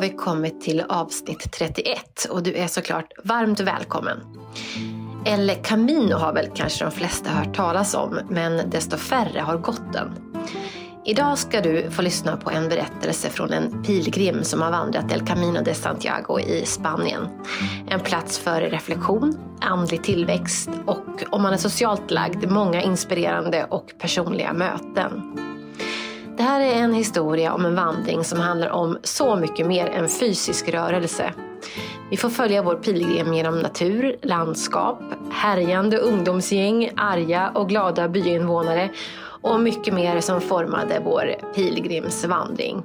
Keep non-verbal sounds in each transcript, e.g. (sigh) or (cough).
har vi kommit till avsnitt 31 och du är såklart varmt välkommen. El Camino har väl kanske de flesta hört talas om, men desto färre har gått den. Idag ska du få lyssna på en berättelse från en pilgrim som har vandrat El Camino de Santiago i Spanien. En plats för reflektion, andlig tillväxt och om man är socialt lagd, många inspirerande och personliga möten. Det här är en historia om en vandring som handlar om så mycket mer än fysisk rörelse. Vi får följa vår pilgrim genom natur, landskap, härjande ungdomsgäng, arga och glada byinvånare och mycket mer som formade vår pilgrimsvandring.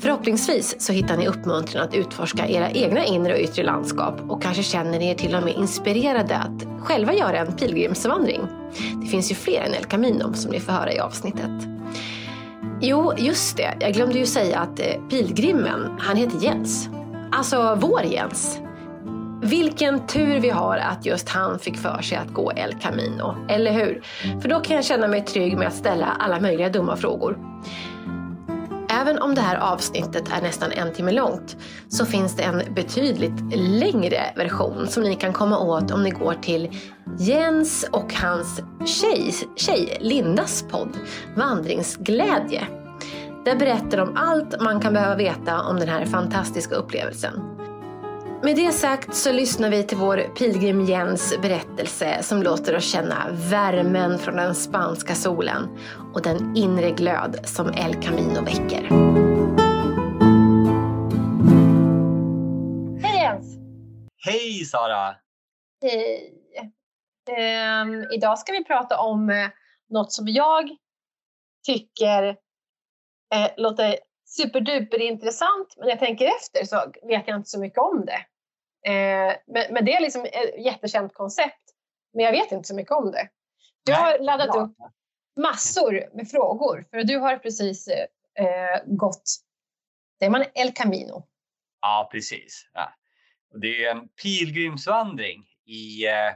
Förhoppningsvis så hittar ni uppmuntran att utforska era egna inre och yttre landskap och kanske känner ni er till och med inspirerade att själva göra en pilgrimsvandring. Det finns ju fler än El Camino som ni får höra i avsnittet. Jo, just det. Jag glömde ju säga att eh, pilgrimen, han heter Jens. Alltså vår Jens. Vilken tur vi har att just han fick för sig att gå El Camino, eller hur? För då kan jag känna mig trygg med att ställa alla möjliga dumma frågor. Även om det här avsnittet är nästan en timme långt så finns det en betydligt längre version som ni kan komma åt om ni går till Jens och hans tjej, tjej Lindas podd Vandringsglädje. Där berättar de allt man kan behöva veta om den här fantastiska upplevelsen. Med det sagt så lyssnar vi till vår pilgrim Jens berättelse som låter oss känna värmen från den spanska solen och den inre glöd som El Camino väcker. Hej Jens! Hej Sara! Hej! Um, idag ska vi prata om uh, något som jag tycker uh, låter superduper intressant men jag tänker efter så vet jag inte så mycket om det. Eh, men, men, det är liksom ett jättekänt koncept. Men jag vet inte så mycket om det. Du har laddat upp massor med frågor. För du har precis eh, gått, säger man El Camino? Ja, precis. Ja. Det är en pilgrimsvandring i eh,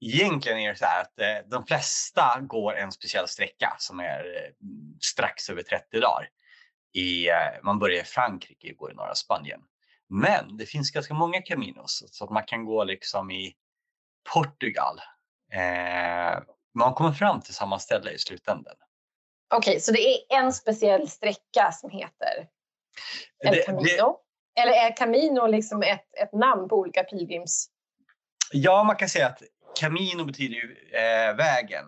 Egentligen är det så här att eh, de flesta går en speciell sträcka som är eh, strax över 30 dagar. I, eh, man börjar i Frankrike och går i norra Spanien. Men det finns ganska många Caminos så att man kan gå liksom i Portugal. Eh, man kommer fram till samma ställe i slutändan. Okej, okay, så det är en speciell sträcka som heter El det, Camino? Det, Eller är Camino liksom ett, ett namn på olika pilgrims... Ja, man kan säga att Camino betyder ju eh, vägen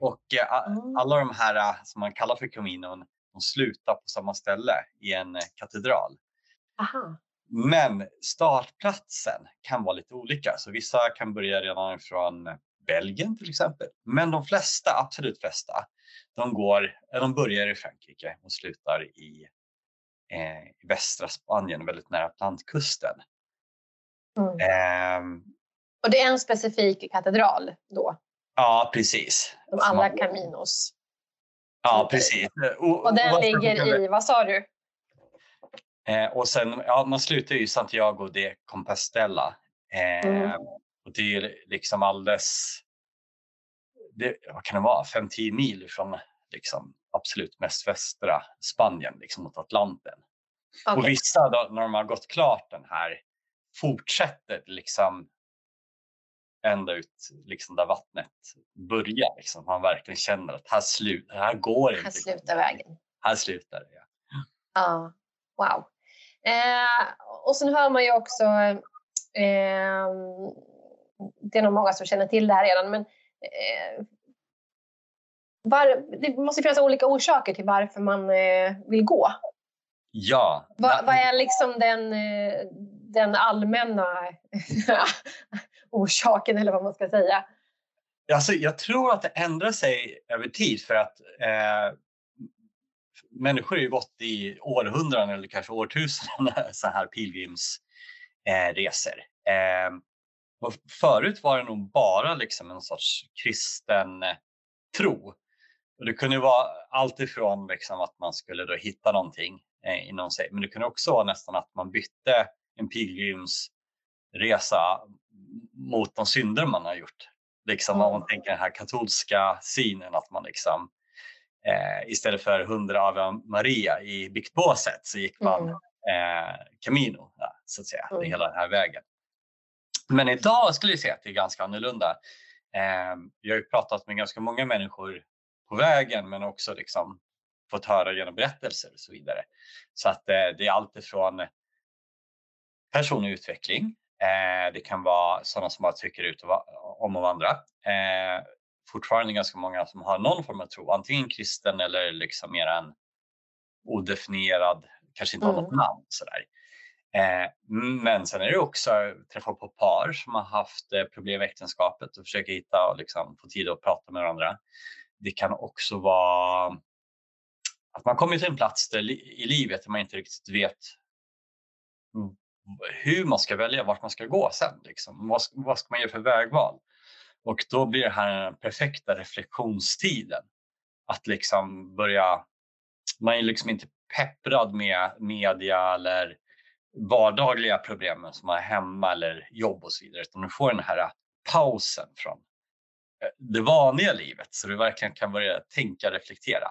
och eh, mm. alla de här eh, som man kallar för Caminon, de slutar på samma ställe i en eh, katedral. Aha. Men startplatsen kan vara lite olika, så vissa kan börja redan från Belgien till exempel. Men de flesta, absolut flesta, de, går, de börjar i Frankrike och slutar i, eh, i västra Spanien, väldigt nära Atlantkusten. Mm. Eh, och det är en specifik katedral då? Ja, precis. De alla Caminos? Ja, precis. Och, och den ligger i, vad sa du? Eh, och sen, ja, man slutar ju i Santiago de Compostela. Eh, mm. Och det är liksom alldeles, det, vad kan det vara, 5-10 mil från liksom, absolut mest västra Spanien, liksom mot Atlanten. Okay. Och vissa, då, när de har gått klart den här, fortsätter liksom ända ut liksom där vattnet börjar. Liksom. Man verkligen känner att här, slut, här går det inte. Här slutar vägen. Här slutar det, ja. Ja, wow. Eh, och sen hör man ju också, eh, det är nog många som känner till det här redan, men eh, var, det måste finnas olika orsaker till varför man eh, vill gå. Ja. Vad, vad är liksom den, eh, den allmänna (laughs) orsaken eller vad man ska säga? Alltså, jag tror att det ändrar sig över tid för att eh, människor har ju gått i århundraden eller kanske årtusenden så här pilgrimsresor. Eh, och förut var det nog bara liksom en sorts kristen eh, tro. Och det kunde vara allt ifrån liksom att man skulle då hitta någonting eh, inom sig, men det kunde också vara nästan att man bytte en pilgrimsresa mot de synder man har gjort. Liksom om man tänker den här katolska synen att man liksom eh, istället för 100 Ave Maria i biktbåset så gick man mm. eh, Camino, så att säga, Mm. hela den här vägen. Men idag skulle jag säga att det är ganska annorlunda. Eh, jag har ju pratat med ganska många människor på vägen men också liksom fått höra genom berättelser och så vidare. Så att eh, det är allt ifrån personlig utveckling. Eh, det kan vara sådana som bara tycker ut och om att vandra. Eh, fortfarande ganska många som har någon form av tro, antingen kristen eller liksom mer en odefinierad, kanske inte har något Mm. namn sådär. Eh, men sen är det också träffa på par som har haft eh, problem i äktenskapet och försöker hitta och liksom få tid att prata med varandra. Det kan också vara att man kommer till en plats där, i livet där man inte riktigt vet mm, hur man ska välja, vart man ska gå sen. Liksom. Vad, vad ska man göra för vägval? Och då blir det här den perfekta reflektionstiden. Att liksom börja, man är liksom inte pepprad med media eller vardagliga problemen som man har hemma eller jobb och så vidare. Utan du får den här pausen från eh, det vanliga livet så du verkligen kan börja tänka och reflektera.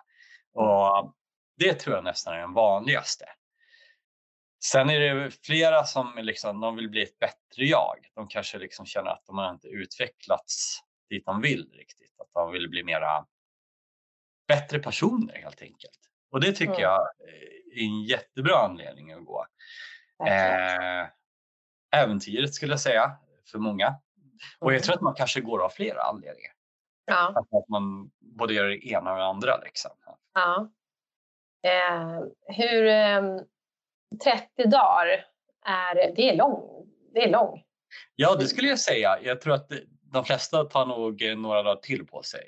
Och det tror jag nästan är den vanligaste. Sen är det flera som liksom, de vill bli ett bättre jag. De kanske liksom känner att de har inte utvecklats dit de vill riktigt. Att de vill bli mera bättre personer helt enkelt. Och det tycker Mm. jag är en jättebra anledning att gå. Eh, äventyret skulle jag säga för många. Och Mm. jag tror att man kanske går av flera anledningar. Ja. Att man både gör det ena och det andra. Liksom. ja. Eh, hur... ehm, 30 dagar är... Det är lång. Det är lång. Ja, det skulle jag säga. Jag tror att de flesta tar nog några dagar till på sig.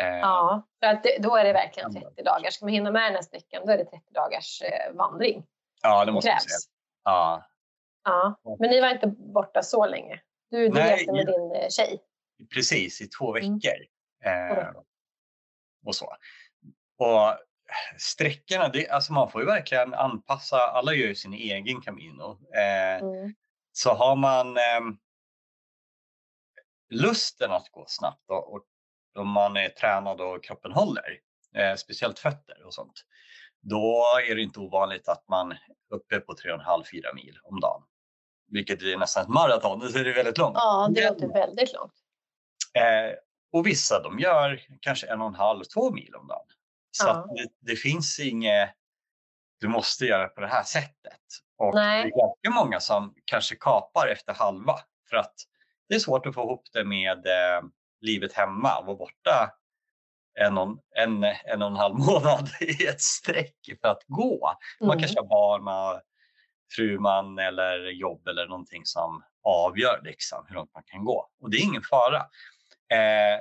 Eh, Ja, för att det, då är det verkligen Ja. 30 dagar. Ska man hinna med den här sträckan då är det 30 dagars eh, vandring. ja, det måste krävs. säga. Ja, Ja. Men ni var inte borta så länge. Du, reste med din eh, tjej. precis i två Mm. veckor. Två Eh, veckor. och så. Och sträckorna, det, alltså man får ju verkligen anpassa. Alla gör ju sin egen Camino. Eh, Mm. så har man ehm, lusten att gå snabbt och, och om man är tränad och kroppen håller, eh, speciellt fötter och sånt, då är det inte ovanligt att man är uppe på 3,5-4 mil om dagen. Vilket är nästan ett maraton, så är det väldigt långt. Ja, det låter väldigt långt. eh, och vissa de gör kanske en och en halv, två mil om dagen. Så Ja. det, det finns inget, du måste göra på det här sättet. Och Nej. det är ganska många som kanske kapar efter halva för att det är svårt att få ihop det med eh, livet hemma och vara borta en och en, en och en halv (laughs) månad i ett streck för att gå. Man Mm. kanske har barn, man har fru, man eller jobb eller någonting som avgör liksom hur långt man kan gå. Och det är ingen fara. Eh,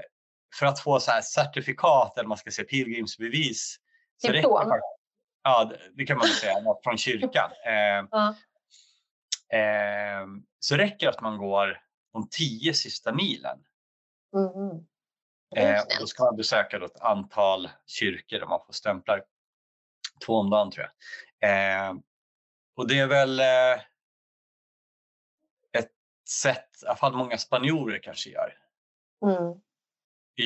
för att få så här certifikat eller man ska säga pilgrimsbevis. Diplom. det Ja, det- kan man säga, från kyrkan. (laughs) Eh, eh, så räcker det att man går de tio sista milen. Mm. Eh, och då ska man besöka då ett antal kyrkor där man får stämplar. Två om dagen tror jag. Eh, och det är väl eh, ett sätt, i alla fall många spanjorer kanske gör. Mm.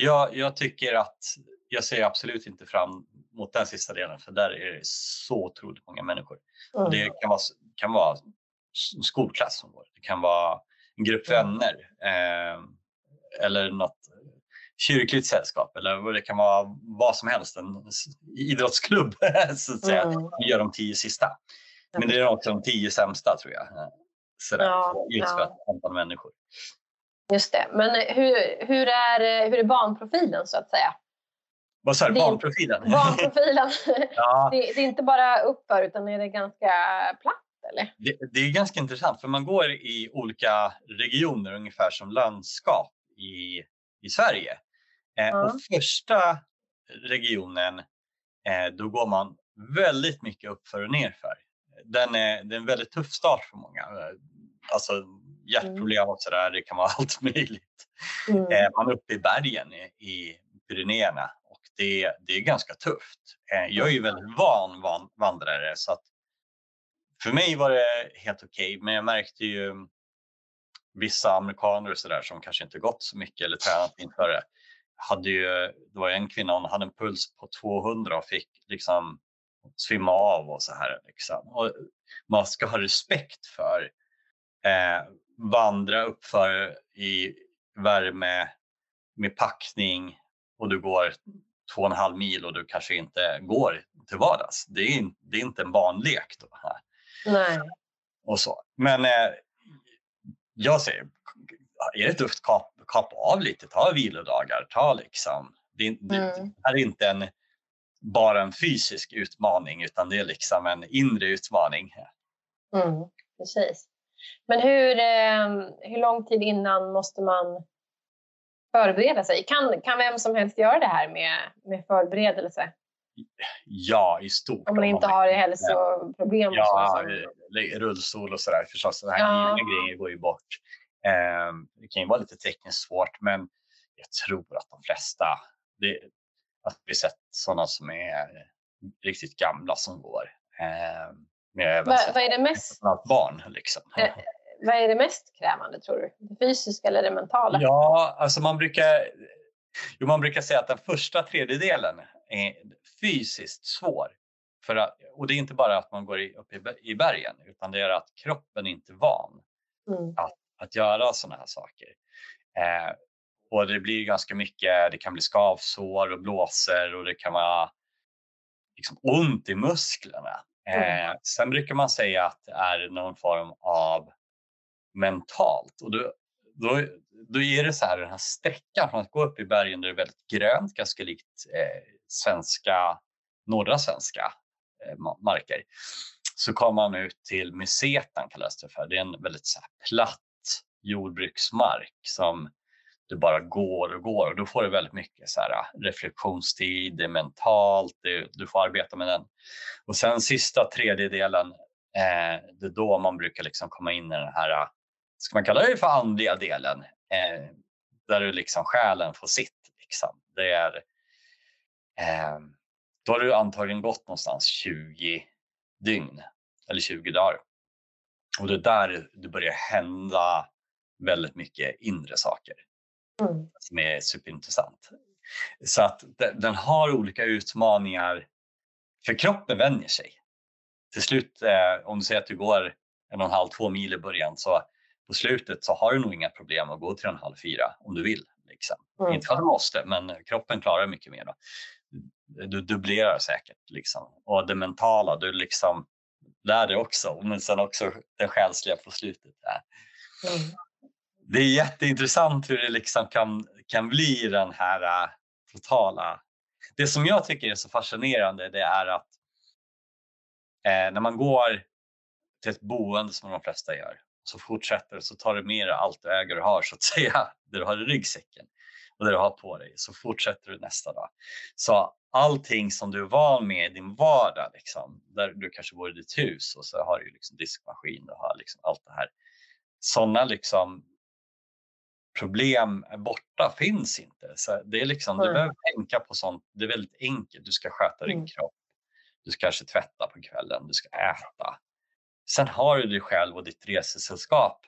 Jag, jag tycker att, jag ser absolut inte fram mot den sista delen för där är det så otroligt många människor. Mm. det kan vara, kan vara skolklass som går. Det kan vara en grupp Mm. vänner. Eh, eller något kyrkligt sällskap. Eller det kan vara vad som helst. En idrottsklubb (laughs) så att säga. Mm. Vi gör de tio sista. Men det är också de tio sämsta tror jag. Eh, Sådär, Ja, just för att antal människor. Just det. Men hur, hur, är, hur är banprofilen så att säga? Vad sa du? Barnprofilen? (laughs) Banprofilen. ja, det, det är inte bara uppför utan är det ganska platt eller? det, det är ganska intressant för man går i olika regioner ungefär som landskap i, i Sverige. Eh, Ja. Och första regionen, eh, då går man väldigt mycket uppför och nerför. Den är, det är en väldigt tuff start för många. Eh, Alltså hjärtproblem och sådär, det kan vara (laughs) allt möjligt. Mm. Eh, man är uppe i bergen i, i Pyrenéerna och det, det är ganska tufft. Eh, jag är ju väldigt van, van vandrare så att för mig var det helt okej, men jag märkte ju vissa amerikaner och sådär som kanske inte gått så mycket eller tränat inför det. Hade ju, det var en kvinna, hon hade en puls på 200 och fick liksom svimma av och så här. Liksom. Och man ska ha respekt för eh, vandra uppför i värme med packning och du går två och en halv mil och du kanske inte går till vardags. Det är, det är inte en barnlek. Då. Nej. Och så. Men eh, jag säger, är det tufft, kap, kapa av lite, ta vilodagar, ta liksom. Det, mm. det här är inte en, bara en fysisk utmaning utan det är liksom en inre utmaning. Mm, precis. Men hur, eh, hur lång tid innan måste man förbereda sig? Kan, kan vem som helst göra det här med, med förberedelse? Ja, i stort. Om man inte har hälsoproblem? Ja, och rullstol och sådär förstås. Den här ja. grejer går ju bort. Eh, det kan ju vara lite tekniskt svårt, men jag tror att de flesta, det, att vi sett sådana som är riktigt gamla som går. Eh, Va, vad är det mest? Barn liksom. Eh, vad är det mest krävande tror du? Det fysiska eller det mentala? Ja, alltså man brukar, jo, man brukar säga att den första tredjedelen är fysiskt svår. För att, och det är inte bara att man går upp i, bergen utan det är att kroppen inte är van mm. att, att göra sådana här saker. Eh, och det blir ganska mycket, det kan bli skavsår och blåsor och det kan vara liksom ont i musklerna. Mm. Eh, sen brukar man säga att det är någon form av mentalt. Och då, då, då är det så här den här sträckan från att gå upp i bergen där det är väldigt grönt, ganska likt eh, svenska, norra svenska eh, marker. Så kommer man ut till Mysetan, kallas det för. Det är en väldigt så platt jordbruksmark som du bara går och går och då får du väldigt mycket så här, äh, reflektionstid, det är mentalt, det, du får arbeta med den. Och sen sista tredjedelen, eh, det är då man brukar liksom komma in i den här äh, ska man kalla det för andliga delen, eh, där du liksom själen får sitt. Liksom. Det är, eh, då har du antagligen gått någonstans 20 dygn eller 20 dagar. Och det är där det börjar hända väldigt mycket inre saker mm. som är superintressant. Så att den har olika utmaningar, för kroppen vänjer sig. Till slut, eh, om du säger att du går en och en halv, två mil i början så på slutet så har du nog inga problem att gå till en halv fyra om du vill. Liksom. Mm. Inte för att du måste, men kroppen klarar mycket mer. Då. Du dubblerar säkert. Liksom. Och det mentala, du liksom lär dig också, men sen också det själsliga på slutet. Mm. Det är jätteintressant hur det liksom kan, kan bli den här äh, totala... Det som jag tycker är så fascinerande det är att eh, när man går till ett boende som de flesta gör så fortsätter så tar du med dig allt du äger och har så att (laughs) säga, det du har i ryggsäcken och det du har på dig, så fortsätter du nästa dag. Så allting som du är van med i din vardag, liksom, där du kanske bor i ditt hus och så har du liksom diskmaskin, och har liksom allt det här. Sådana liksom problem borta, finns inte. Så det är liksom, mm. Du behöver tänka på sånt, det är väldigt enkelt. Du ska sköta din mm. kropp, du ska kanske tvätta på kvällen, du ska äta. Sen har du dig själv och ditt resesällskap.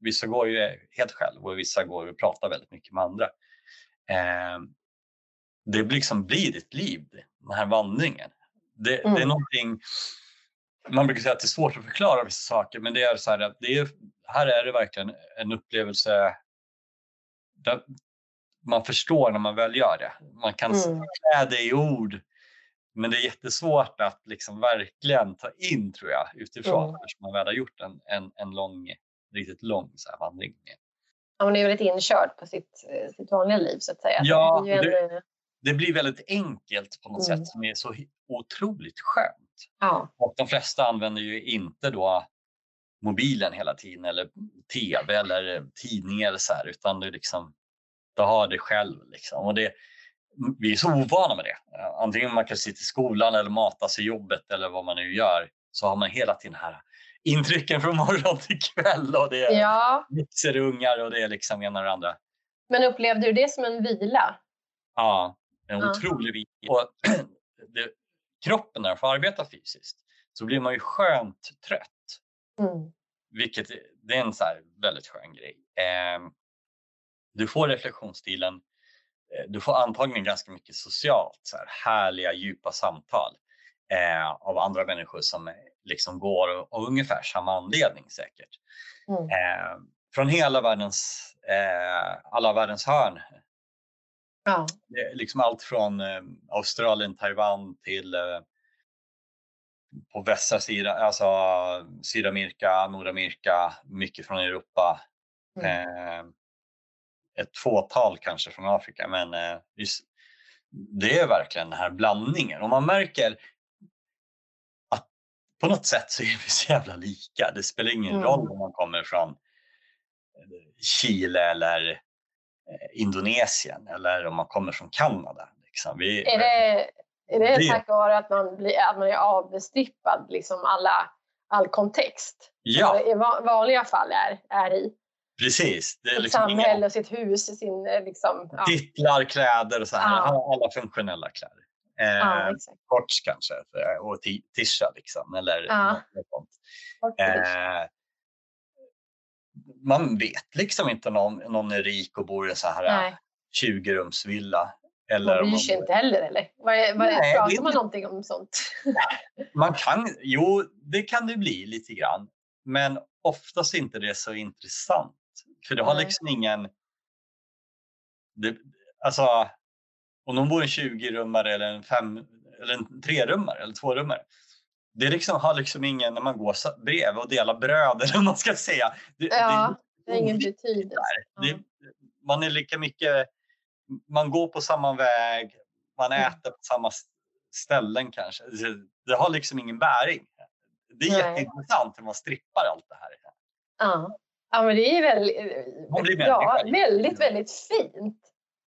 Vissa går ju helt själv och vissa går och pratar väldigt mycket med andra. Eh, det liksom blir ditt liv, den här vandringen. Det, mm. det, är någonting, man brukar säga att det är svårt att förklara vissa saker, men det är så här att det är, här är det verkligen en upplevelse man förstår när man väl gör det. Man kan mm. klä det i ord men det är jättesvårt att liksom verkligen ta in tror jag utifrån mm. eftersom man väl har gjort en, en, en lång, riktigt lång så här vandring. Ja, man är väldigt inkörd på sitt, eh, sitt vanliga liv så att säga. Ja, det, det, en... det blir väldigt enkelt på något mm. sätt som är så otroligt skönt. Ja. Och de flesta använder ju inte då mobilen hela tiden eller tv eller tidningar eller så här, utan du liksom, du har det själv. Liksom. Och det, vi är så ovana med det. Antingen man kan sitta i skolan eller mata sig i jobbet eller vad man nu gör så har man hela tiden här intrycken från (laughs) morgon till kväll och det är ja. mixer ungar och det är liksom ena och det andra. Men upplevde du det som en vila? Ja, en ja. otrolig vila. Och (clears throat) det, kroppen när den får arbeta fysiskt så blir man ju skönt trött. Mm. Vilket det är en så väldigt skön grej. Eh, du får reflektionsstilen Eh, du får antagligen ganska mycket socialt, så här, härliga djupa samtal. eh, av andra människor som liksom går av ungefär samma anledning säkert. Mm. Eh, från hela världens, eh, alla världens hörn. Ja. liksom allt från eh, Australien, Taiwan till eh, på västra sidan, alltså Sydamerika, Nordamerika, mycket från Europa. Mm. Eh, ett fåtal kanske från Afrika, men eh, just, det är verkligen den här blandningen och man märker att på något sätt så är vi så jävla lika. Det spelar ingen mm. roll om man kommer från eh, Chile eller eh, Indonesien eller om man kommer från Kanada. Liksom. Vi, är det, är det, det tack vare att man, blir, att man är avstrippad liksom alla, all kontext? Ja. I vanliga fall är, är i? Precis. Det är sitt liksom samhälle, ingen... sitt hus, sin eh, liksom, ja. titlar, kläder och så här. Ja. Alla funktionella kläder. Eh, ja, Korts kanske och tischa liksom. Eller ja. något eh, man vet liksom inte om någon, någon är rik och bor i en så här 20-rumsvilla. Eller man bryr sig inte heller eller? Vad, vad, Nej, pratar man inte... någonting om sånt? man kan, jo det kan det bli lite grann. Men oftast inte det så intressant. För det har liksom ingen... Det, alltså, om de bor i en 20-rummare eller en, fem, eller en trerummare eller tvårummare. Det liksom, har liksom ingen, när man går bredvid och delar bröd (laughs) eller vad man ska säga. Det, ja, det, det har ingen betydelse. Ja. man är lika mycket, man går på samma väg, man mm. äter på samma ställen kanske. Det, har liksom ingen bäring. Det är Nej. jätteintressant hur man strippar allt det här. Ja. Ja, men det är väldigt, ja, väldigt, väldigt fint.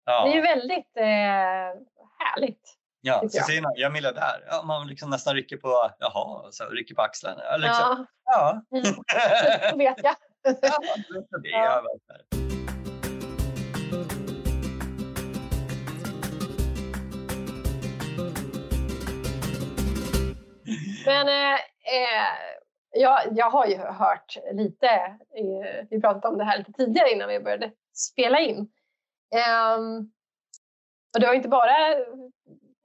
Ja. Det är ju väldigt eh, härligt. Ja, så ser man, jag är miljardär. Ja, man liksom nästan rycker på, jaha, så rycker på axlarna. Liksom, ja. ja. Mm. (laughs) Vet jag. ja, det ja. Men eh, eh jag, jag har ju hört lite, vi pratade om det här lite tidigare innan vi började spela in. Um, och det var inte bara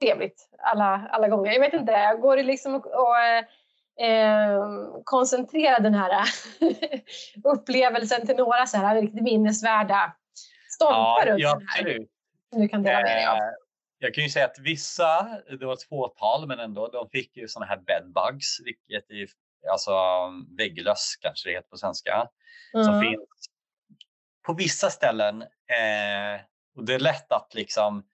trevligt alla, alla gånger. Jag vet inte, går det liksom att eh, koncentrera den här (laughs) upplevelsen till några så här riktigt minnesvärda stolpar ja, ja, absolut. Du kan dela med dig av. Jag kan ju säga att vissa, det var ett fåtal, men ändå, de fick ju sådana här bedbugs, vilket är alltså vägglöss kanske det heter på svenska, mm. som finns på vissa ställen. Eh, och det är lätt att liksom,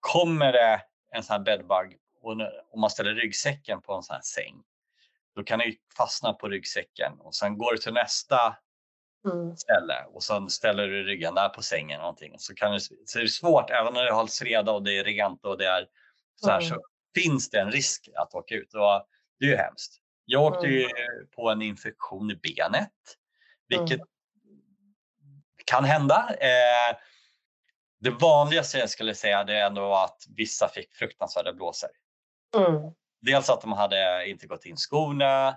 kommer det en sån här bedbug och om man ställer ryggsäcken på en sån här säng, då kan det fastna på ryggsäcken och sen går du till nästa mm. ställe och sen ställer du ryggen där på sängen någonting. Så, kan det, så är det svårt, även när det hålls reda och det är rent och det är så här, mm. så finns det en risk att åka ut och det är ju hemskt. Jag åkte ju mm. på en infektion i benet, vilket mm. kan hända. Eh, det vanligaste jag skulle säga är ändå att vissa fick fruktansvärda blåsor. Mm. Dels att de hade inte gått in skorna,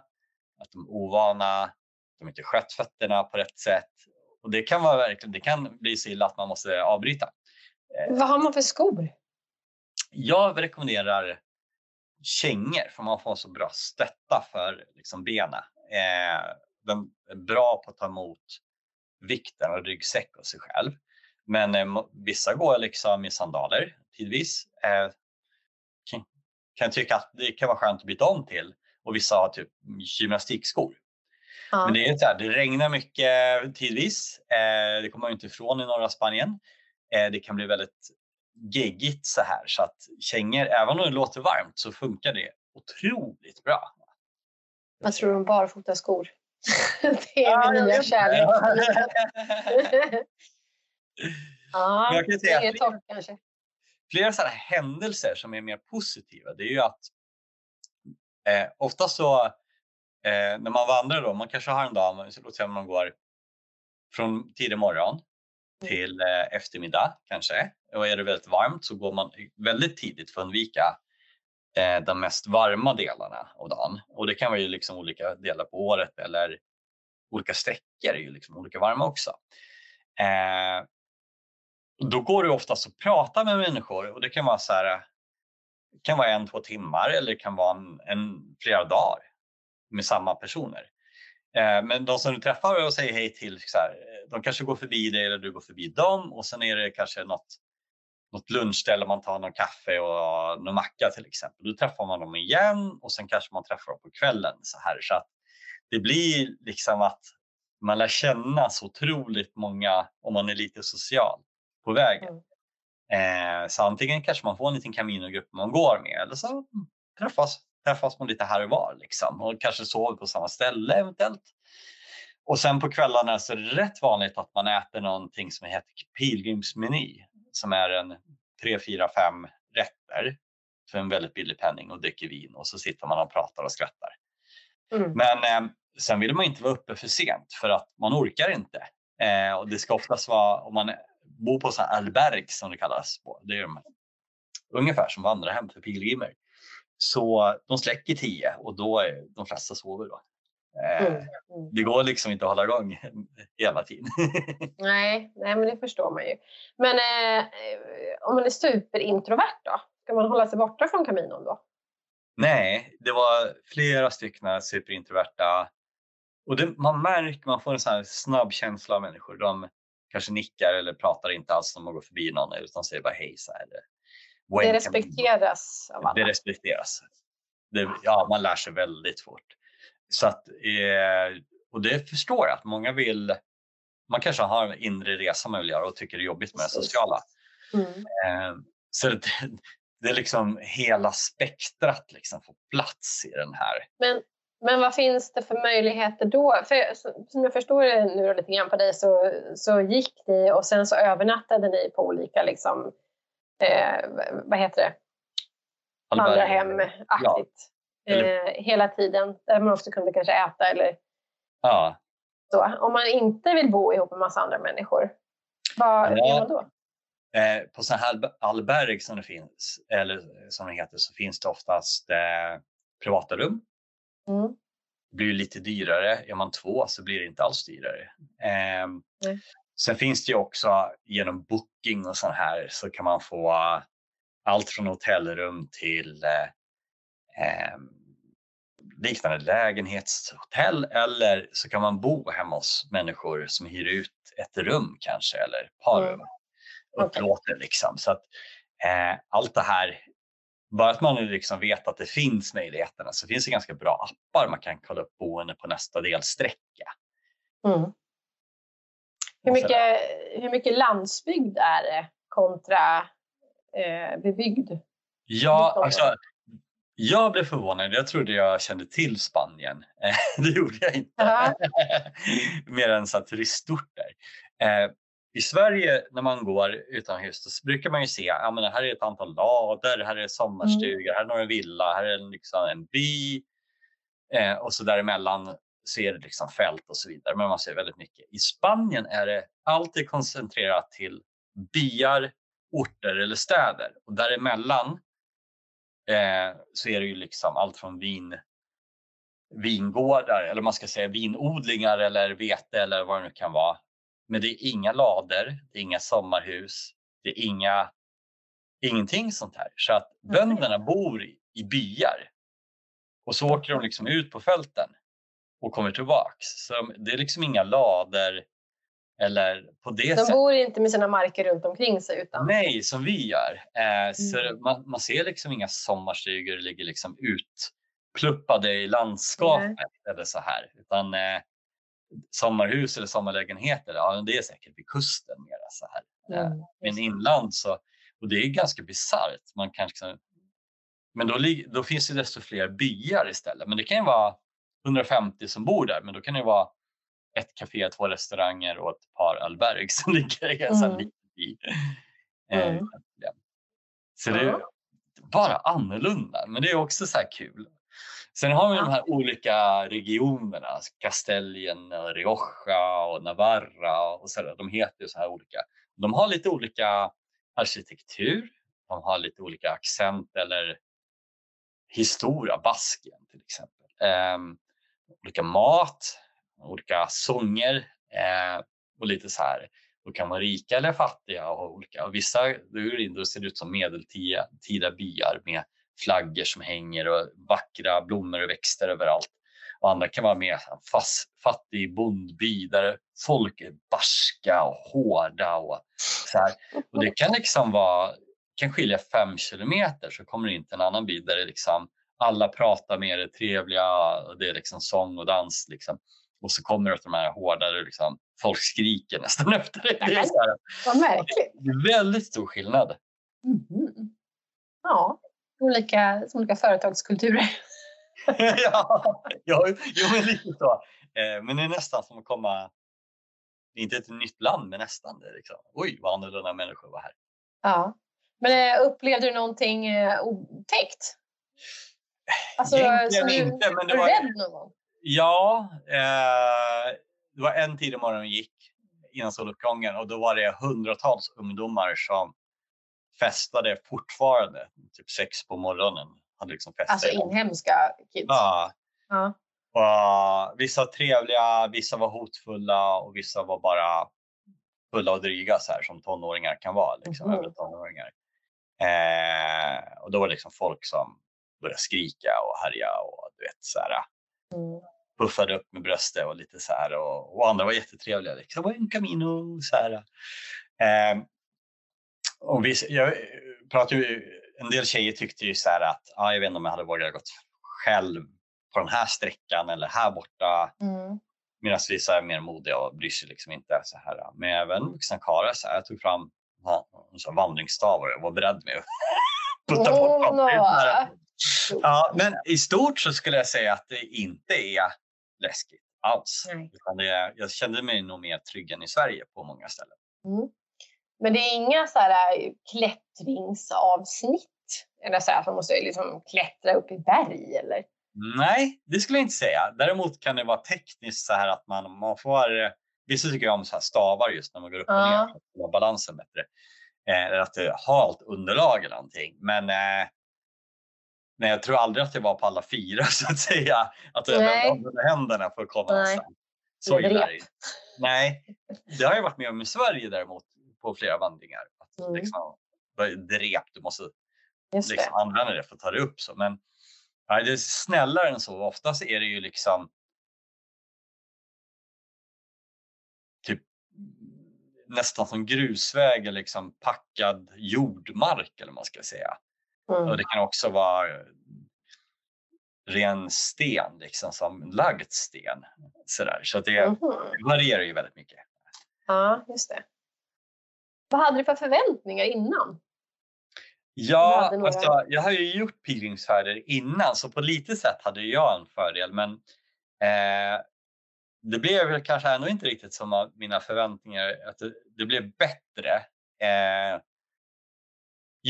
att de är ovana, de inte skött fötterna på rätt sätt. Och det kan, vara verkligen, det kan bli så illa att man måste avbryta. Eh, Vad har man för skor? Jag rekommenderar kängor för man får så bra stötta för liksom, benen. Eh, den är bra på att ta emot vikten och ryggsäck och sig själv. Men eh, vissa går liksom i sandaler tidvis. Eh, kan, kan tycka att det kan vara skönt att byta om till och vissa har typ gymnastikskor. Ja. Men det är så här, det regnar mycket tidvis. Eh, det kommer man inte ifrån i norra Spanien. Eh, det kan bli väldigt geggigt så här så att kängor, även om det låter varmt så funkar det otroligt bra. Vad tror du om barfotaskor? (laughs) det är ja, min nya kärlek. (laughs) ja, jag kan säga flera, kanske. Flera sådana händelser som är mer positiva, det är ju att eh, ofta så eh, när man vandrar då, man kanske har en dag, låt säga man går från tidig morgon Mm. till eh, eftermiddag kanske. Och är det väldigt varmt så går man väldigt tidigt för att undvika eh, de mest varma delarna av dagen. Och det kan vara ju liksom olika delar på året eller olika sträckor är ju liksom olika varma också. Eh, då går det oftast att prata med människor och det kan vara så här kan vara en, två timmar eller det kan vara en, en flera dagar med samma personer. Eh, men de som du träffar och säger hej till, så här, de kanske går förbi dig eller du går förbi dem och sen är det kanske något, något lunchställe man tar någon kaffe och någon macka till exempel. Då träffar man dem igen och sen kanske man träffar dem på kvällen. Så, här. så att det blir liksom att man lär känna så otroligt många om man är lite social på vägen. Mm. Eh, så antingen kanske man får en liten kaminogrupp man går med eller så träffas, träffas man lite här och var liksom, och kanske sover på samma ställe eventuellt. Och sen på kvällarna så är det rätt vanligt att man äter någonting som heter pilgrimsmeny som är en tre, fyra, fem rätter för en väldigt billig penning och dricker vin och så sitter man och pratar och skrattar. Mm. Men eh, sen vill man inte vara uppe för sent för att man orkar inte. Eh, och det ska oftast vara om man bor på så här alberg som det kallas. Det är de, ungefär som vandrarhem för pilgrimer. Så de släcker tio och då är de flesta sover då. Eh, mm, mm. Det går liksom inte att hålla igång (laughs) hela tiden. (laughs) nej, nej, men det förstår man ju. Men eh, om man är superintrovert då? Ska man hålla sig borta från kaminon då? Nej, det var flera stycken superintroverta. Och det, man märker, man får en sån snabb känsla av människor. De kanske nickar eller pratar inte alls när man går förbi någon utan säger bara hej så här. Det respekteras av alla. Det respekteras. Det, ja, man lär sig väldigt fort. Så att, eh, och det förstår jag att många vill, man kanske har en inre resa man vill göra och tycker det är jobbigt med det sociala. Mm. Eh, så det, det är liksom hela spektrat liksom får plats i den här. Men, men vad finns det för möjligheter då? För, som jag förstår det nu lite grann på dig så, så gick ni och sen så övernattade ni på olika liksom, eh, vad heter det? Vandrarhem-aktigt. Ja. Eh, hela tiden. Där man också kunde kanske äta eller ja. så. Om man inte vill bo ihop med massa andra människor, vad ja. gör man då? Eh, på sådana här alberg som det finns, eller som det heter, så finns det oftast eh, privata rum. Mm. Det blir lite dyrare. Är man två så blir det inte alls dyrare. Eh. Sen finns det också genom booking och sånt här så kan man få allt från hotellrum till eh, ehm, liknande lägenhetshotell eller så kan man bo hemma hos människor som hyr ut ett rum kanske eller par rum. Mm upplåter. Liksom. Så att, eh, allt det här, bara att man liksom vet att det finns möjligheterna så finns det ganska bra appar man kan kolla upp boende på nästa delsträcka. Mm. Hur, mycket, hur mycket landsbygd är det kontra eh, bebyggd? Ja, alltså, jag blev förvånad. Jag trodde jag kände till Spanien. (laughs) det gjorde jag inte. (laughs) Mer än så turistorter. Eh, i Sverige när man går utomhus så brukar man ju se att ja, här är ett antal lador, här är sommarstugor, mm. här är några villa, här är liksom en by eh, och så däremellan så det liksom fält och så vidare. Men man ser väldigt mycket. I Spanien är det alltid koncentrerat till byar, orter eller städer och däremellan eh, så är det ju liksom allt från vin vingårdar eller man ska säga vinodlingar eller vete eller vad det nu kan vara men det är inga lader, det är inga sommarhus, det är inga, ingenting sånt här. Så att bönderna bor i byar och så åker de liksom ut på fälten och kommer tillbaks. Så det är liksom inga lader eller på det De sättet. bor inte med sina marker runt omkring sig? Utan... Nej, som vi gör. Eh, så mm. man, man, ser liksom inga sommarstugor ligger liksom utpluppade i landskapet Nej. eller så här. Utan eh, sommarhus eller sommarlägenheter, ja, det är säkert vid kusten mera så här. Mm, Men inland så, och det är ganska bisarrt. Man kanske, men då, då finns det desto fler byar istället. Men det kan ju vara 150 som bor där, men då kan det vara ett café, två restauranger och ett par alberg som (laughs) ligger i en mm. by. Eh, mm. Så det är bara annorlunda, men det är också så här kul. Sen har vi de här olika regionerna, Kasteljen, Rioja och Navarra och så där. De heter ju så här olika. De har lite olika arkitektur, de har lite olika accent eller historia, Baskien till exempel. Eh, olika mat, olika sånger eh, och lite så här. Då kan vara rika eller fattiga och olika. Och vissa då ser det ut som medeltida byar med flaggor som hänger och vackra blommor och växter överallt. Och andra kan vara mer fast, fattig bondby där folk är barska och hårda. Och, så här. och det kan liksom vara, kan skilja fem kilometer så kommer det inte en annan by där det liksom, alla pratar med det trevliga, det är liksom sång och dans. Liksom. Och så kommer det de här hårdare, liksom, folk skriker nästan (laughs) efter det. det är så här, Vad märkligt. det är väldigt stor skillnad. Mhm. Ja, olika, olika företagskulturer. (laughs) ja, ja, jo, men lite så. Eh, men det är nästan som att komma, inte ett nytt land, men nästan. Det liksom, Oj, vad annorlunda människor var här. Ja. Men eh, upplevde du någonting eh, otäckt? Alltså, Egentligen som du, inte, men det var rädd någon gång? Ja, eh, det var en tidig morgon vi gick innan soluppgången och då var det hundratals ungdomar som festade fortfarande, typ sex på morgonen. Hade liksom. Alltså inhemska kids? ja, Ja. och vissa var trevliga, vissa var hotfulla och vissa var bara fulla och dryga så här som tonåringar kan vara. Liksom, över tonåringar. Eh, och då var det liksom folk som började skrika och härja och du vet så här Mm. puffade upp med bröstet och lite så här och, och andra var jättetrevliga. Liksom, var en camino så här. Eh, och vi, jag pratade ju, en del tjejer tyckte ju så här att ah, jag vet inte om jag hade vågat gått själv på den här sträckan eller här borta. Mm. Medan vissa är mer modiga och bryr sig liksom inte så här. Men även vuxna karlar jag tog fram ja, en sån vandringsstav och jag var beredd med att (laughs) putta bort dem. Är. Ja, men i stort så skulle jag säga att det inte är läskigt alls. Är, jag kände mig nog mer trygg än i Sverige på många ställen. Mm. Men det är inga så här äh, klättringsavsnitt? Eller så här, att man måste liksom klättra upp i berg? Eller? Nej, det skulle jag inte säga. Däremot kan det vara tekniskt så här att man, man får... eh, Vissa tycker om så här stavar just när man går upp och Ja. ner för att få balansen bättre. Eh, eller att det har halt underlag eller någonting. Men, eh, men jag tror aldrig att det var på alla fyra (laughs) så att säga. Att jag Nej. vände händerna för att komma Nej. någonstans. Så illa är det. Nej, det har jag varit med om i Sverige däremot på flera vandringar. Att Mm. liksom, det rep, du måste Just liksom det. använda det för att ta det upp. Så. Men ja, det är snällare än så. Oftast är det ju liksom typ nästan som grusväg eller liksom packad jordmark eller vad man ska säga. Mm. Och det kan också vara ren sten, liksom som lagd sten. Sådär. Så det Mhm. varierar ju väldigt mycket. Ja, just det. Vad hade du för förväntningar innan? Ja, några- alltså, jag har ju gjort pilgrimsfärder innan så på lite sätt hade jag en fördel men eh, det blev väl kanske ändå inte riktigt som mina förväntningar. Att det, det blev bättre. Eh,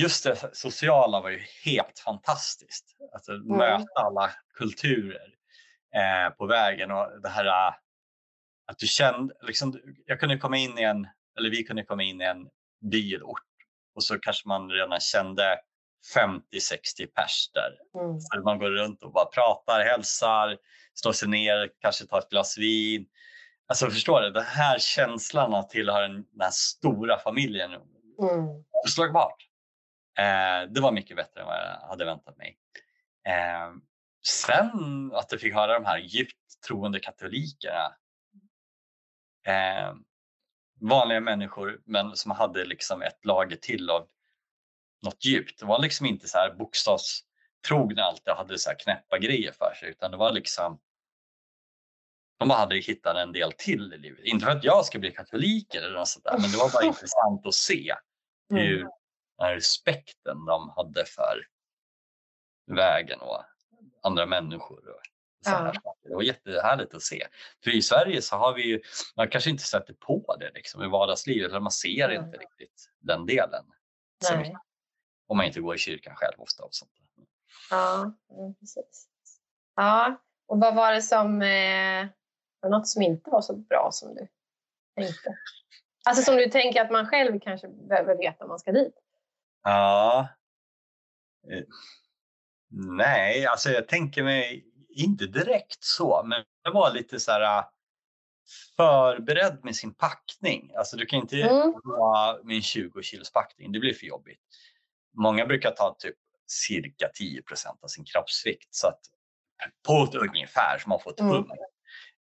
just det sociala var ju helt fantastiskt. Alltså, Möta alla kulturer eh, på vägen och det här eh, att du kände, liksom, jag kunde komma in i en, eller vi kunde komma in i en by eller ort och så kanske man redan kände 50-60 pers där. Mm. För man går runt och bara pratar, hälsar, slår sig ner, kanske tar ett glas vin. Alltså förstår du, den här känslan att tillhöra den den här stora familjen, Mm. oslagbart. Eh, det var mycket bättre än vad jag hade väntat mig. Eh, sen att jag fick höra de här djupt troende katolikerna. Eh, vanliga människor men som hade liksom ett lager till av något djupt. Det var liksom inte så här bokstavstrogna alltid hade så här knäppa grejer för sig utan det var liksom de hade hittat en del till i livet. Inte för att jag ska bli katolik eller något sånt där, men det var bara (laughs) intressant att se hur Mm. Den här respekten de hade för vägen och andra människor. Och så här Ja. Det var jättehärligt att se. För i Sverige så har vi ju, man kanske inte sätter på det liksom, i vardagslivet, eller man ser Mm. inte riktigt den delen. Om man inte går i kyrkan själv ofta. Och sånt. Ja, precis. Ja, och vad var det som... Eh, var något som inte var så bra som du tänkte? Alltså som du tänker att man själv kanske behöver veta om man ska dit? Ja. Eh, Nej, alltså jag tänker mig inte direkt så, men jag var lite så här äh, förberedd med sin packning. Alltså du kan inte Mm. ha en 20 kilos packning, det blir för jobbigt. Många brukar ta typ cirka 10% av sin kroppsvikt. Så att på ett ungefär som man får ett mm. pund.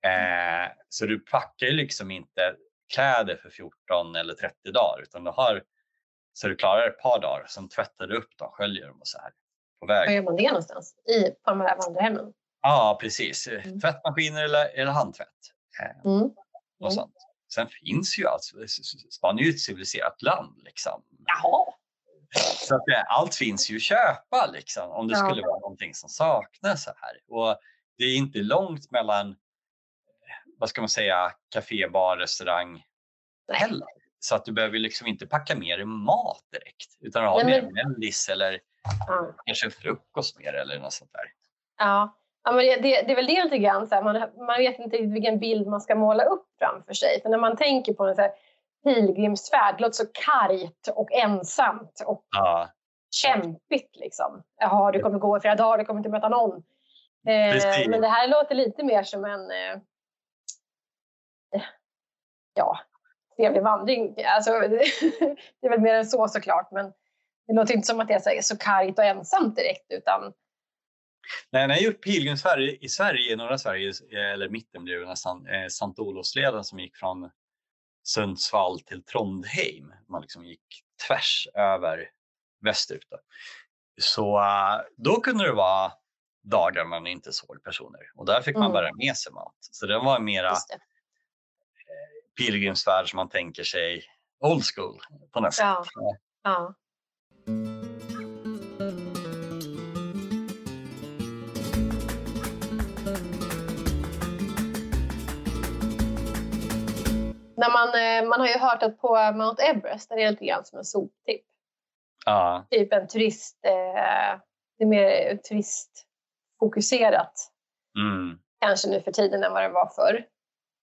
Eh, så du packar ju liksom inte kläder för 14 eller 30 dagar utan du har så du klarar ett par dagar. Sen tvättar du upp dem, sköljer dem och så här på väg. Var gör man det någonstans? I, på de här vandrarhemmen? Ja, precis. Mm. Tvättmaskiner eller, eller handtvätt. Eh, mm. Och sånt. Sen finns ju alltså, Spanien är ju ett civiliserat land. Liksom. Jaha. Så att allt finns ju att köpa liksom, om det ja. skulle vara någonting som saknas. Så här. Och det är inte långt mellan vad ska man säga, café, bar, restaurang heller. Så att du behöver liksom inte packa med dig mat direkt utan har Nej, men... mellis eller ja. kanske frukost mer eller något sånt där. Ja, ja men det, det är väl det lite grann. Så här, man, man vet inte vilken bild man ska måla upp framför sig. För när man tänker på en så här, pilgrimsfärd, det låter så kargt och ensamt och ja. kämpigt. Liksom. Jaha, du kommer gå i flera dagar, du kommer inte möta någon. Eh, men det här låter lite mer som en eh, ja, trevlig vandring. Alltså, (laughs) det är väl mer än så såklart, men det låter inte som att det är så kargt och ensamt direkt. Utan... Nej, när jag gjort pilgrimsfärd i Sverige, i norra Sverige, eller mitten blev det nästan, eh, Sankt Olofsleden som gick från Sundsvall till Trondheim. Man liksom gick tvärs över västerut. Då. Så uh, då kunde det vara dagar man inte såg personer och där fick man mm. bära med sig mat. Så det var mera pilgrimsfärd som man tänker sig old school på något sätt. Ja. ja. När man, eh, man har ju hört att på Mount Everest är det lite grann som en soptipp. Ja. Typ en turist, eh, det är mer turistfokuserat. Mm. Kanske nu för tiden än vad det var förr.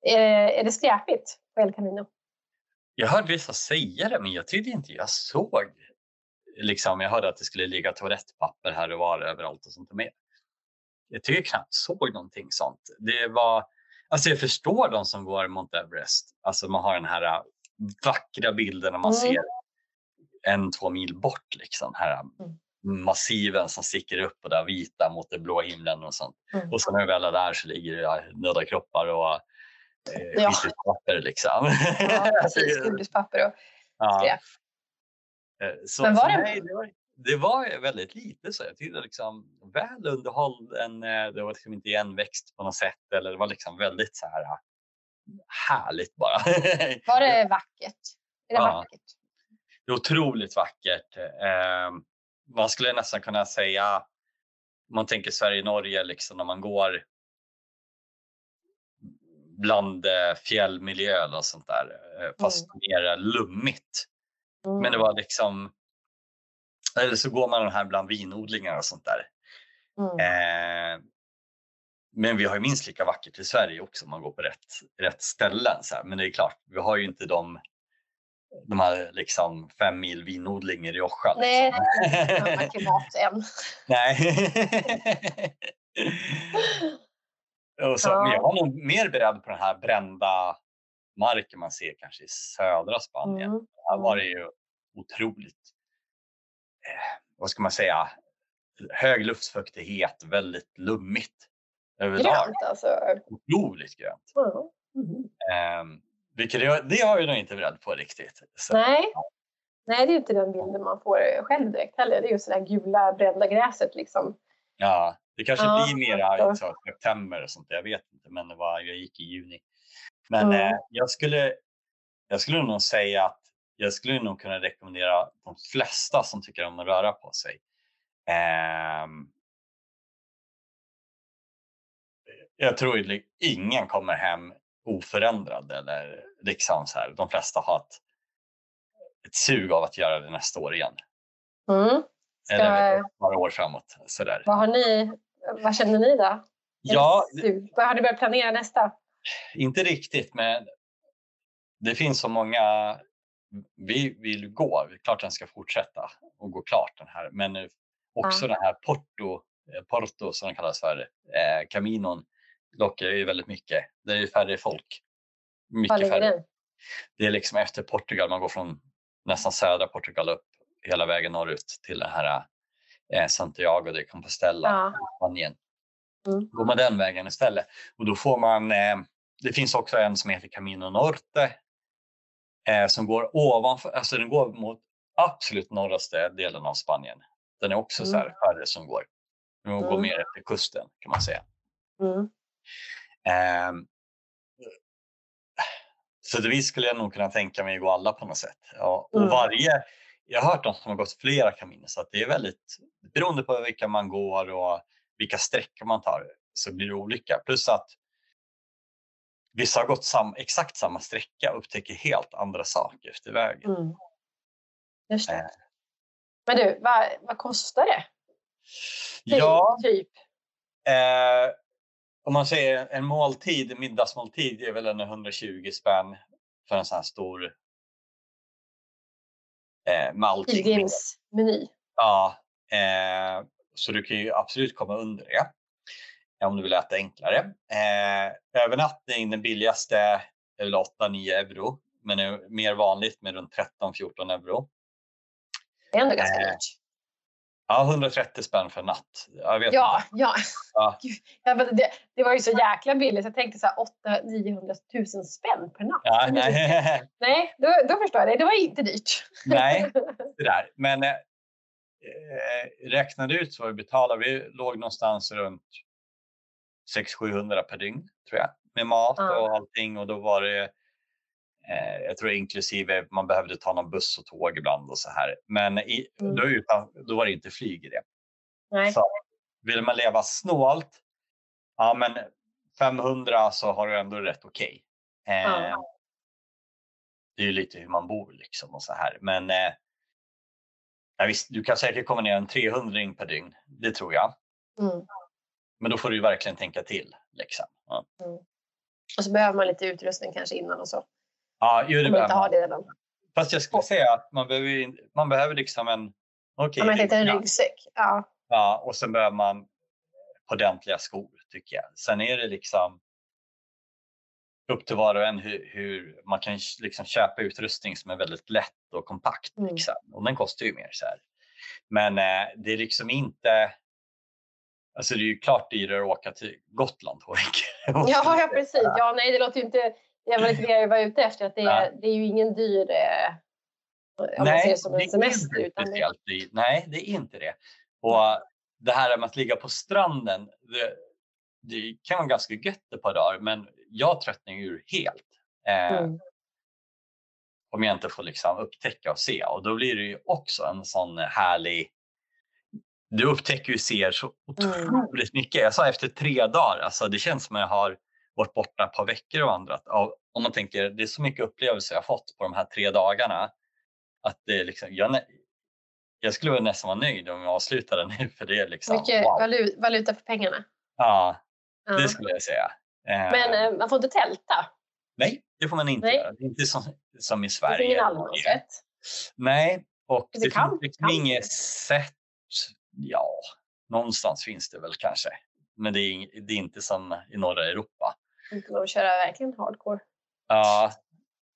Är, är det skräpigt på El Camino? Jag hörde vissa säga det, men jag tyckte inte jag såg. Liksom, jag hörde att det skulle ligga toalettpapper här och var överallt och sånt med. Jag tycker jag knappt såg någonting sånt. Det var, alltså jag förstår de som går Mount Everest. Alltså man har den här äh, vackra bilden när man mm. ser en, två mil bort. Liksom, här mm. massiven som sticker upp och där vita mot den blå himlen och sånt. Mm. Och sen när vi väl är där så ligger det döda kroppar och eh, ja. papper liksom. Ja, precis. (laughs) Godispapper och skräp. Ja. Eh, så, Men var det? Nej, det, var, det var väldigt lite så. Jag tyckte liksom väl underhållen. Eh, det var liksom inte igenväxt på något sätt eller det var liksom väldigt så här eh, härligt bara. (laughs) Var det vackert? Är det ja. vackert? Det är otroligt vackert. Man skulle nästan kunna säga, om man tänker Sverige-Norge, liksom när man går bland eh, fjällmiljö och sånt där. Eh, fast mm. mer lummigt. Mm. Men det var liksom, eller så går man den här bland vinodlingar och sånt där. Mm. Eh, men vi har ju minst lika vackert i Sverige också om man går på rätt, rätt ställen. Så här. Men det är klart, vi har ju inte de, de här liksom fem mil vinodling i Rioja. Nej, (laughs) liksom. klimat än. Nej. (laughs) (laughs) Och så, ja. Jag var nog mer beredd på den här brända marken man ser kanske i södra Spanien. Mm. Här var det ju otroligt, eh, vad ska man säga, hög luftfuktighet, väldigt lummigt överlag. Grönt alltså? Otroligt grönt. Mm. Eh, vilket det, det har jag nog inte beredd på riktigt. Så, Nej. Nej, det är inte den bilden man får själv direkt heller. Det är just det där gula brända gräset liksom. Ja, det kanske ja, blir mera i september och sånt. Jag vet inte, men det var, jag gick i juni. Men mm. eh, jag, skulle, jag skulle nog säga att jag skulle nog kunna rekommendera de flesta som tycker om att röra på sig. Eh, jag tror ingen kommer hem oförändrad eller liksom så här. De flesta har ett, ett sug av att göra det nästa år igen. Mm. Ska... Eller några år framåt. Sådär. Vad, har ni, vad känner ni då? Ja, vad har ni börjat planera nästa? Inte riktigt, men det finns så många vi vill gå. Det är klart den ska fortsätta och gå klart den här. Men också ja. den här Porto, eh, Porto som den kallas för, eh, Caminon lockar ju väldigt mycket. Det är ju färre folk. Mycket färre. Den? Det är liksom efter Portugal, man går från nästan södra Portugal upp hela vägen norrut till den här eh, Santiago de Compostela Ja. Spanien. Mm. Går man den vägen istället och då får man, eh, det finns också en som heter Camino Norte eh, som går ovanför, alltså den går mot absolut norraste delen av Spanien. Den är också så här Mm. färre som går. Den går Mm. mer efter kusten kan man säga. Mm. Ehm, så det skulle jag nog kunna tänka mig att gå alla på något sätt. Ja, och Mm. varje, jag har hört de som har gått flera kaminer så att det är väldigt beroende på vilka man går och vilka sträckor man tar så blir det olika. Plus att vissa har gått sam, exakt samma sträcka och upptäcker helt andra saker efter vägen. Mm. Just det. Men du, vad, vad kostar det? Typ, Ja, Typ. eh, om man säger en måltid, en middagsmåltid är väl en 120 spänn för en sån här stor eh, med allting. Pilgrimsmeny. Ja, eh, så du kan ju absolut komma under det om du vill äta enklare. Eh, övernattning, den billigaste är väl 8-9 euro, men är mer vanligt med runt 13-14 euro. Det är ändå ganska Eh, dyrt. Ja, 130 spänn för natt. Jag vet Ja, inte. ja. Ja. (laughs) Gud, det, det var ju så jäkla billigt. Jag tänkte så här 8 900 000 spänn per natt. Ja, så- nej, (laughs) nej då, då förstår jag det. Det var inte dyrt. nej, (laughs) det där. Men eh, eh, räknade ut vad vi betalade. Vi låg någonstans runt 600-700 per dygn tror jag. Med mat och allting och då var det jag tror inklusive man behövde ta någon buss och tåg ibland och så här. Men i, Mm. då, utan, då var det inte flyg i det. Nej. Så vill man leva snålt, ja men 500 så har du ändå rätt okej. Eh, Ja. Det är ju lite hur man bor liksom och så här. Men eh, ja, visst, du kan säkert komma ner en 300 per dygn. Det tror jag. Mm. Men då får du ju verkligen tänka till. Liksom. Ja, Och så behöver man lite utrustning kanske innan och så. Ja jo, det behöver man. det redan. Fast jag skulle säga att man behöver, man behöver liksom en Om man en ryggsäck. Ja. Ja, och sen behöver man ordentliga skor tycker jag. Sen är det liksom upp till var och en hur, hur man kan liksom köpa utrustning som är väldigt lätt och kompakt. Mm. Liksom. Och den kostar ju mer. Så här. Men eh, det är liksom inte... Alltså det är ju klart dyrare att åka till Gotland. (laughs) Ja, ja, precis. Ja, nej, det låter ju inte... Det var lite det jag var ute efter. Att det, är, det är ju ingen dyr... Eh, om man ser det som det en är semester. inte Utan det, speciellt dyrt. Nej, det är inte det. Och det här med att ligga på stranden, det, det kan vara ganska gött ett par dagar, men jag tröttnar ju helt. Eh, mm. Om jag inte får liksom upptäcka och se. Och då blir det ju också en sån härlig... Du upptäcker ju ser så Mm. otroligt mycket. Jag sa efter tre dagar, alltså det känns som att jag har varit borta ett par veckor och vandrat. Om man tänker, det är så mycket upplevelser jag fått på de här tre dagarna. Att det är liksom, jag, jag skulle nästan vara nöjd om jag avslutade nu för det är liksom Mycket wow. valu, valuta för pengarna. Ja, det skulle jag säga. Men eh, man får inte tälta. nej, det får man inte Nej. göra. Det är inte som, som i Det Sverige. finns ingen allemansrätt. Nej, och Det det, kan- finns liksom kan inget det. sätt. Ja, någonstans finns det väl kanske. Men det är, det är inte som i norra Europa. Inte de köra verkligen hardcore. Ja,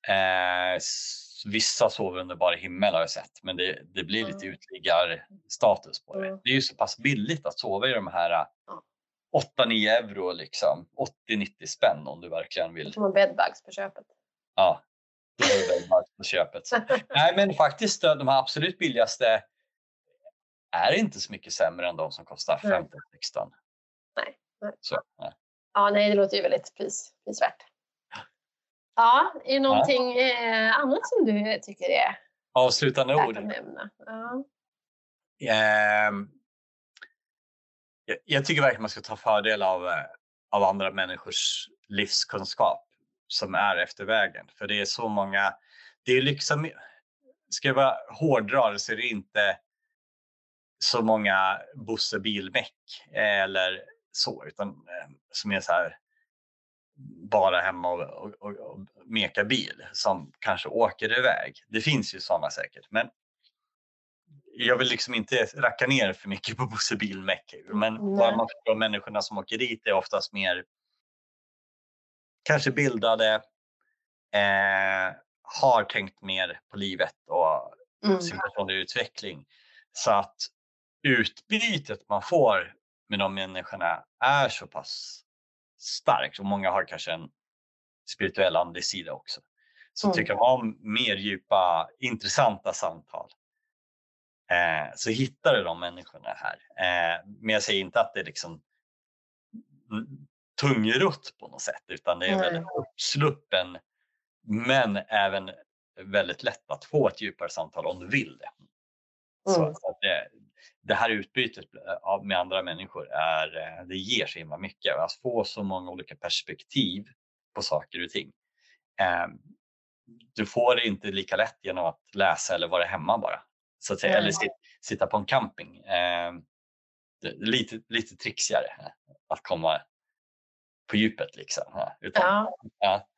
eh, vissa sover under bara himmel har jag sett, men det, det blir lite Mm. utliggarstatus på det. Mm. Det är ju så pass billigt att sova i de här Ja. 8-9 euro, liksom 80-90 spänn om du verkligen vill. man bedbugs på köpet. Ja, då är det bara på köpet. (laughs) Nej, men faktiskt eh, de här absolut billigaste är inte så mycket sämre än de som kostar Nej. 15-16. Nej, nej. Så, nej. Ja, nej, det låter ju väldigt pris, prisvärt. Ja, är det någonting eh, annat som du tycker är Avslutande ord. att nämna? Ja. Ehm, jag, jag tycker verkligen man ska ta fördel av, eh, av andra människors livskunskap som är efter vägen. För det är så många, det är liksom, ska jag vara hårdra det så är det inte så många Bosse bilmäck eller så, utan eh, som är så här bara hemma och, och, och, och meka bil som kanske åker iväg. Det finns ju sådana säkert, men jag vill liksom inte racka ner för mycket på Bosse Bilmäck. Men Nej. bara man förstår människorna som åker dit är oftast mer kanske bildade, eh, har tänkt mer på livet och Mm. sin personliga utveckling. Så att utbytet man får med de människorna är så pass starkt och många har kanske en spirituell andlig sida också. Så mm. tycker man om mer djupa, intressanta samtal eh, så hittar du de människorna här. Eh, men jag säger inte att det är liksom tungrott på något sätt utan det är mm. väldigt uppsluppen men även väldigt lätt att få ett djupare samtal om du vill det. Mm. Så det, det, här utbytet med andra människor är, eh, det ger så himla mycket. Att få så många olika perspektiv på saker och ting. Ehm, du får det inte lika lätt genom att läsa eller vara hemma bara. Så att säga. Eller sitta på en camping. Ehm, lite, lite trixigare att komma på djupet. Liksom. Utan, ja. ja.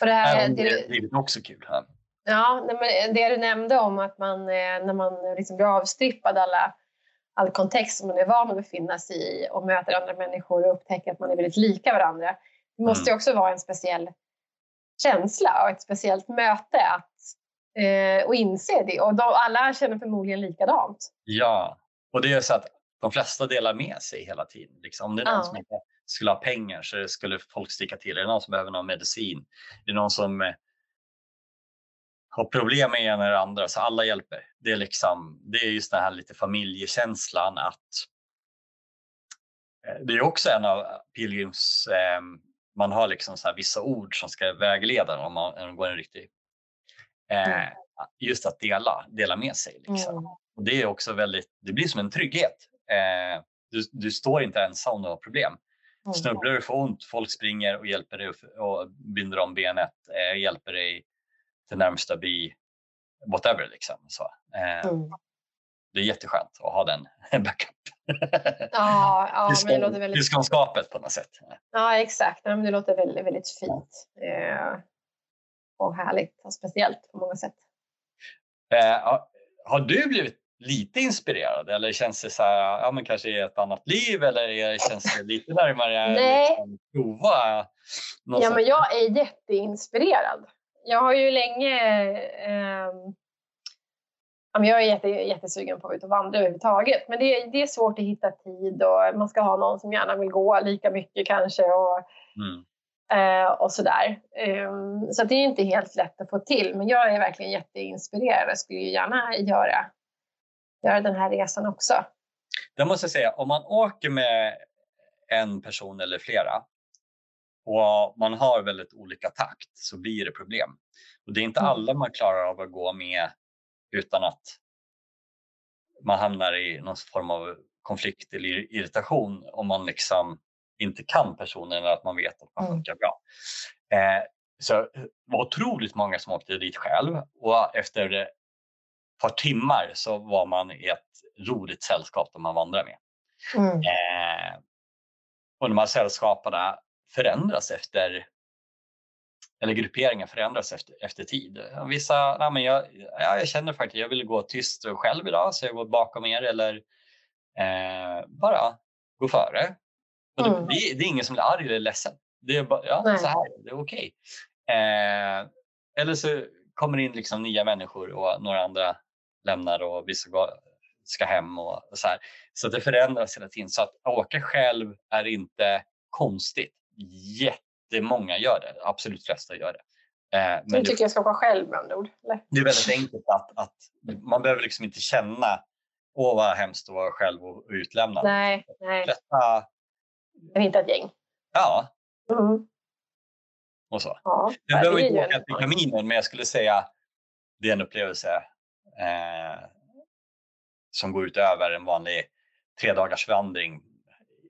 Och det, här, det, det, är också kul. Här. Ja, men det du nämnde om att man eh, när man liksom blir avstrippad alla, all kontext som man är van att befinna sig i och möter andra människor och upptäcker att man är väldigt lika varandra. Det måste mm. ju också vara en speciell känsla och ett speciellt möte att, eh, och inse det. Och de, alla känner förmodligen likadant. Ja, och det är så att de flesta delar med sig hela tiden. Liksom. Om det är någon ja. som inte skulle ha pengar så skulle folk sticka till. Är det någon som behöver någon medicin? Är det någon som eh, har problem med ena eller andra så alla hjälper. Det är, liksom, det är just den här lite familjekänslan att eh, det är också en av pilgrims, eh, man har liksom så vissa ord som ska vägleda om man går en riktig, eh, mm. just att dela, dela med sig. Liksom. Mm. Och det är också väldigt, det blir som en trygghet. Eh, du, du står inte ensam om du har problem. Mm. Snubblar du får ont, folk springer och hjälper dig och binder om benet, eh, hjälper dig till närmsta by, whatever liksom. Så, eh, mm. Det är jätteskönt att ha den (laughs) backup. Ja, ja men det låter väldigt... Huskunskapet på något sätt. Ja, exakt. Men det låter väldigt, väldigt fint eh, och härligt och speciellt på många sätt. Eh, har du blivit lite inspirerad eller känns det så här, ja men kanske i ett annat liv eller känns det lite närmare Nej. Liksom, prova? Ja, men jag är jätteinspirerad jag har ju länge... Eh, jag är jätte, jättesugen på att ut och vandra överhuvudtaget. Men det, det är svårt att hitta tid och man ska ha någon som gärna vill gå lika mycket kanske. Och, mm. eh, och sådär. Eh, så det är inte helt lätt att få till. Men jag är verkligen jätteinspirerad och skulle gärna göra, göra den här resan också. Det måste jag säga, om man åker med en person eller flera och man har väldigt olika takt så blir det problem. Och det är inte mm. alla man klarar av att gå med utan att man hamnar i någon form av konflikt eller irritation om man liksom inte kan personen eller att man vet att man mm. funkar bra. Eh, så det var otroligt många som åkte dit själv och efter ett par timmar så var man i ett roligt sällskap där man vandrade med. Mm. Eh, och de här sällskaparna förändras efter eller grupperingar förändras efter, efter tid. Vissa, nej men jag, ja, jag känner faktiskt jag vill gå tyst själv idag så jag går bakom er eller eh, bara gå före. Och mm. det, det, är ingen som blir arg eller ledsen. Det är bara, ja, så här, det är okej. Okay. Eh, eller så kommer det in liksom nya människor och några andra lämnar och vissa går, ska hem och, och så här. Så det förändras hela tiden. Så att åka själv är inte konstigt jättemånga gör det. Absolut flesta gör det. Eh, men du tycker det, jag ska vara själv med andra ord? Eller? Det är väldigt enkelt att, att man behöver liksom inte känna åh vad hemskt att vara själv och, utlämnad. Nej, nej. Flesta... Men inte ett gäng? Ja. Mm. Och så. Ja, jag behöver inte åka till kaminen men jag skulle säga det är en upplevelse eh, som går utöver en vanlig tre dagars vandring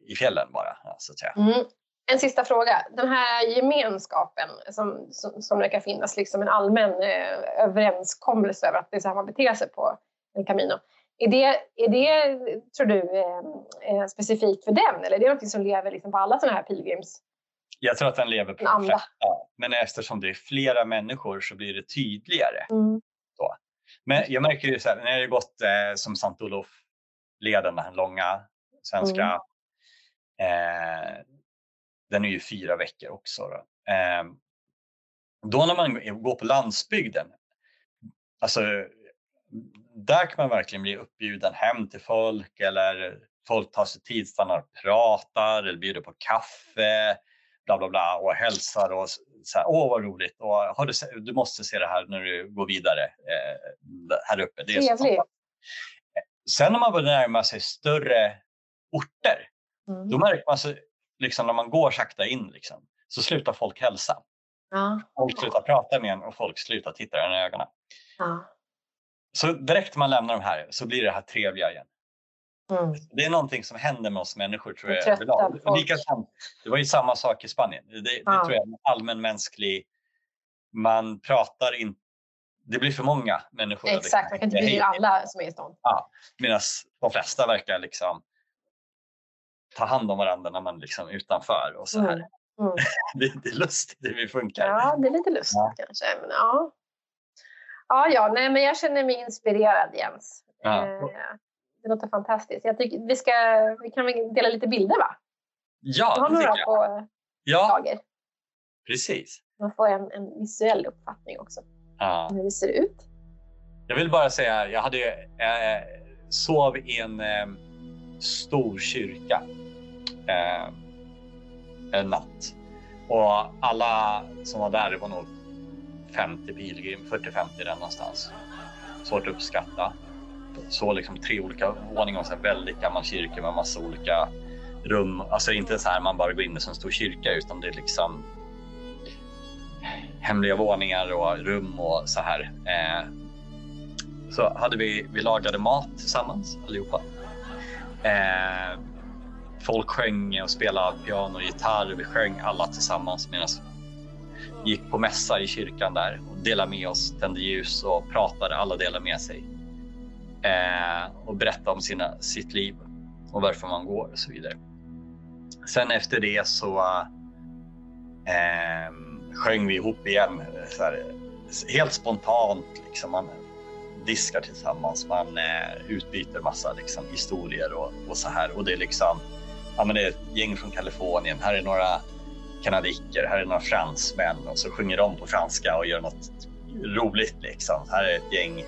i fjällen bara. Så att säga. Mm. En sista fråga. Den här gemenskapen som, som, som det kan finnas liksom en allmän eh, överenskommelse över att det är så här man beter sig på en Camino. Är det, är det tror du, eh, eh, specifikt för den eller är det något som lever liksom på alla sådana här pilgrims? Jag tror att den lever på de flesta. Men eftersom det är flera människor så blir det tydligare. Mm. Så. Men jag märker ju så här, när jag har gått eh, som Sant Olof-leden, den långa svenska mm. eh, den är ju fyra veckor också. Då. Eh, då när man går på landsbygden, alltså där kan man verkligen bli uppbjuden hem till folk eller folk tar sig tid, stannar och pratar eller bjuder på kaffe, bla bla bla och hälsar och så här, åh vad roligt och har du, du måste se det här när du går vidare eh, här uppe. Det är Trevligt. Sen när man börjar närma sig större orter, mm. då märker man så, liksom, när man går sakta in liksom, så slutar folk hälsa. Ja. Folk slutar prata med en och folk slutar titta en i ögonen. Ja. Så direkt man lämnar de här så blir det här trevliga igen. Mm. Det är någonting som händer med oss människor tror jag. Likadant, det var ju samma sak i Spanien. Det, det ja. tror jag är allmänmänsklig... Man pratar inte... Det blir för många människor. Exakt, man kan inte bjuda alla som är i stan. Ja, Medan de flesta verkar liksom ta hand om varandra när man liksom är utanför och så här. Mm. Mm. (laughs) det, det, är lustigt hur vi funkar. Ja, det är lite lustigt ja. kanske. Men, ja. Ja, ja, nej, men jag känner mig inspirerad Jens. Ja. Eh, det låter fantastiskt. Jag tycker vi, ska, vi kan väl dela lite bilder va? Ja, du har några jag. på ja. lager. Precis. Man får en, en visuell uppfattning också. Ja. Hur det ser ut. Jag vill bara säga, jag hade äh, sov i en äh, stor kyrka eh, en natt. Och alla som var där, det var nog 50 pilgrim, 40-50 där någonstans. Svårt att uppskatta. Så liksom tre olika våningar och en väldigt gammal kyrka med massa olika rum. Alltså inte så här man bara går in i en stor kyrka utan det är liksom hemliga våningar och rum och så här. Eh, så hade vi, vi lagade mat tillsammans allihopa. Eh, folk sjöng och spelade piano och gitarr. Vi sjöng alla tillsammans medan vi gick på mässa i kyrkan där och delade med oss, tände ljus och pratade. Alla delade med sig eh, och berättade om sina, sitt liv och varför man går och så vidare. Sen efter det så eh, sjöng vi ihop igen. Så här, helt spontant. Liksom. Man diskar tillsammans, man eh, utbyter massa liksom, historier och, och, så här. Och det är liksom, ja, men det är ett gäng från Kalifornien. Här är några kanadicker, här är några fransmän och så sjunger de på franska och gör något roligt. Liksom. Här är ett gäng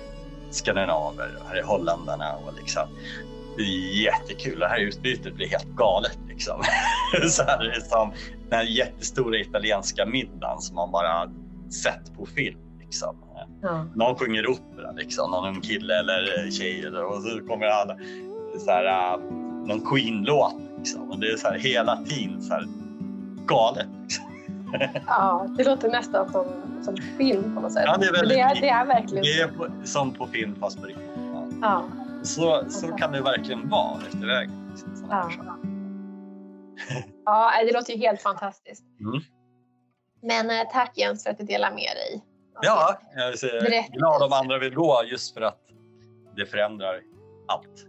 skandinaver och här är holländarna. Och liksom. Det är jättekul. Det här utbytet blir helt galet. Liksom. (laughs) så här, det är som den här jättestora italienska middagen som man bara sett på film. Liksom. Ja. Någon sjunger opera, liksom. någon kille eller tjej och så kommer alla så här, uh, någon Queen-låt. Liksom. Och det är så här, hela tiden så här, galet. Liksom. (laughs) Ja, det låter nästan som, som film på något sätt. Ja, det, är väldigt, det, är, det är verkligen Det är på, som på film fast på riktigt. Ja. ja. Så, så kan det verkligen vara efter vägen. Liksom, ja. ja, det låter ju helt fantastiskt. Mm. Men eh, tack Jens för att du delar med dig. Ja, jag är glad om andra vill gå just för att det förändrar allt.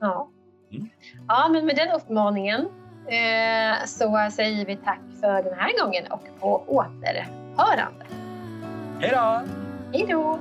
Ja, mm. ja men med den uppmaningen Eh, så säger vi tack för den här gången och på återhörande. Hej då! Hej då!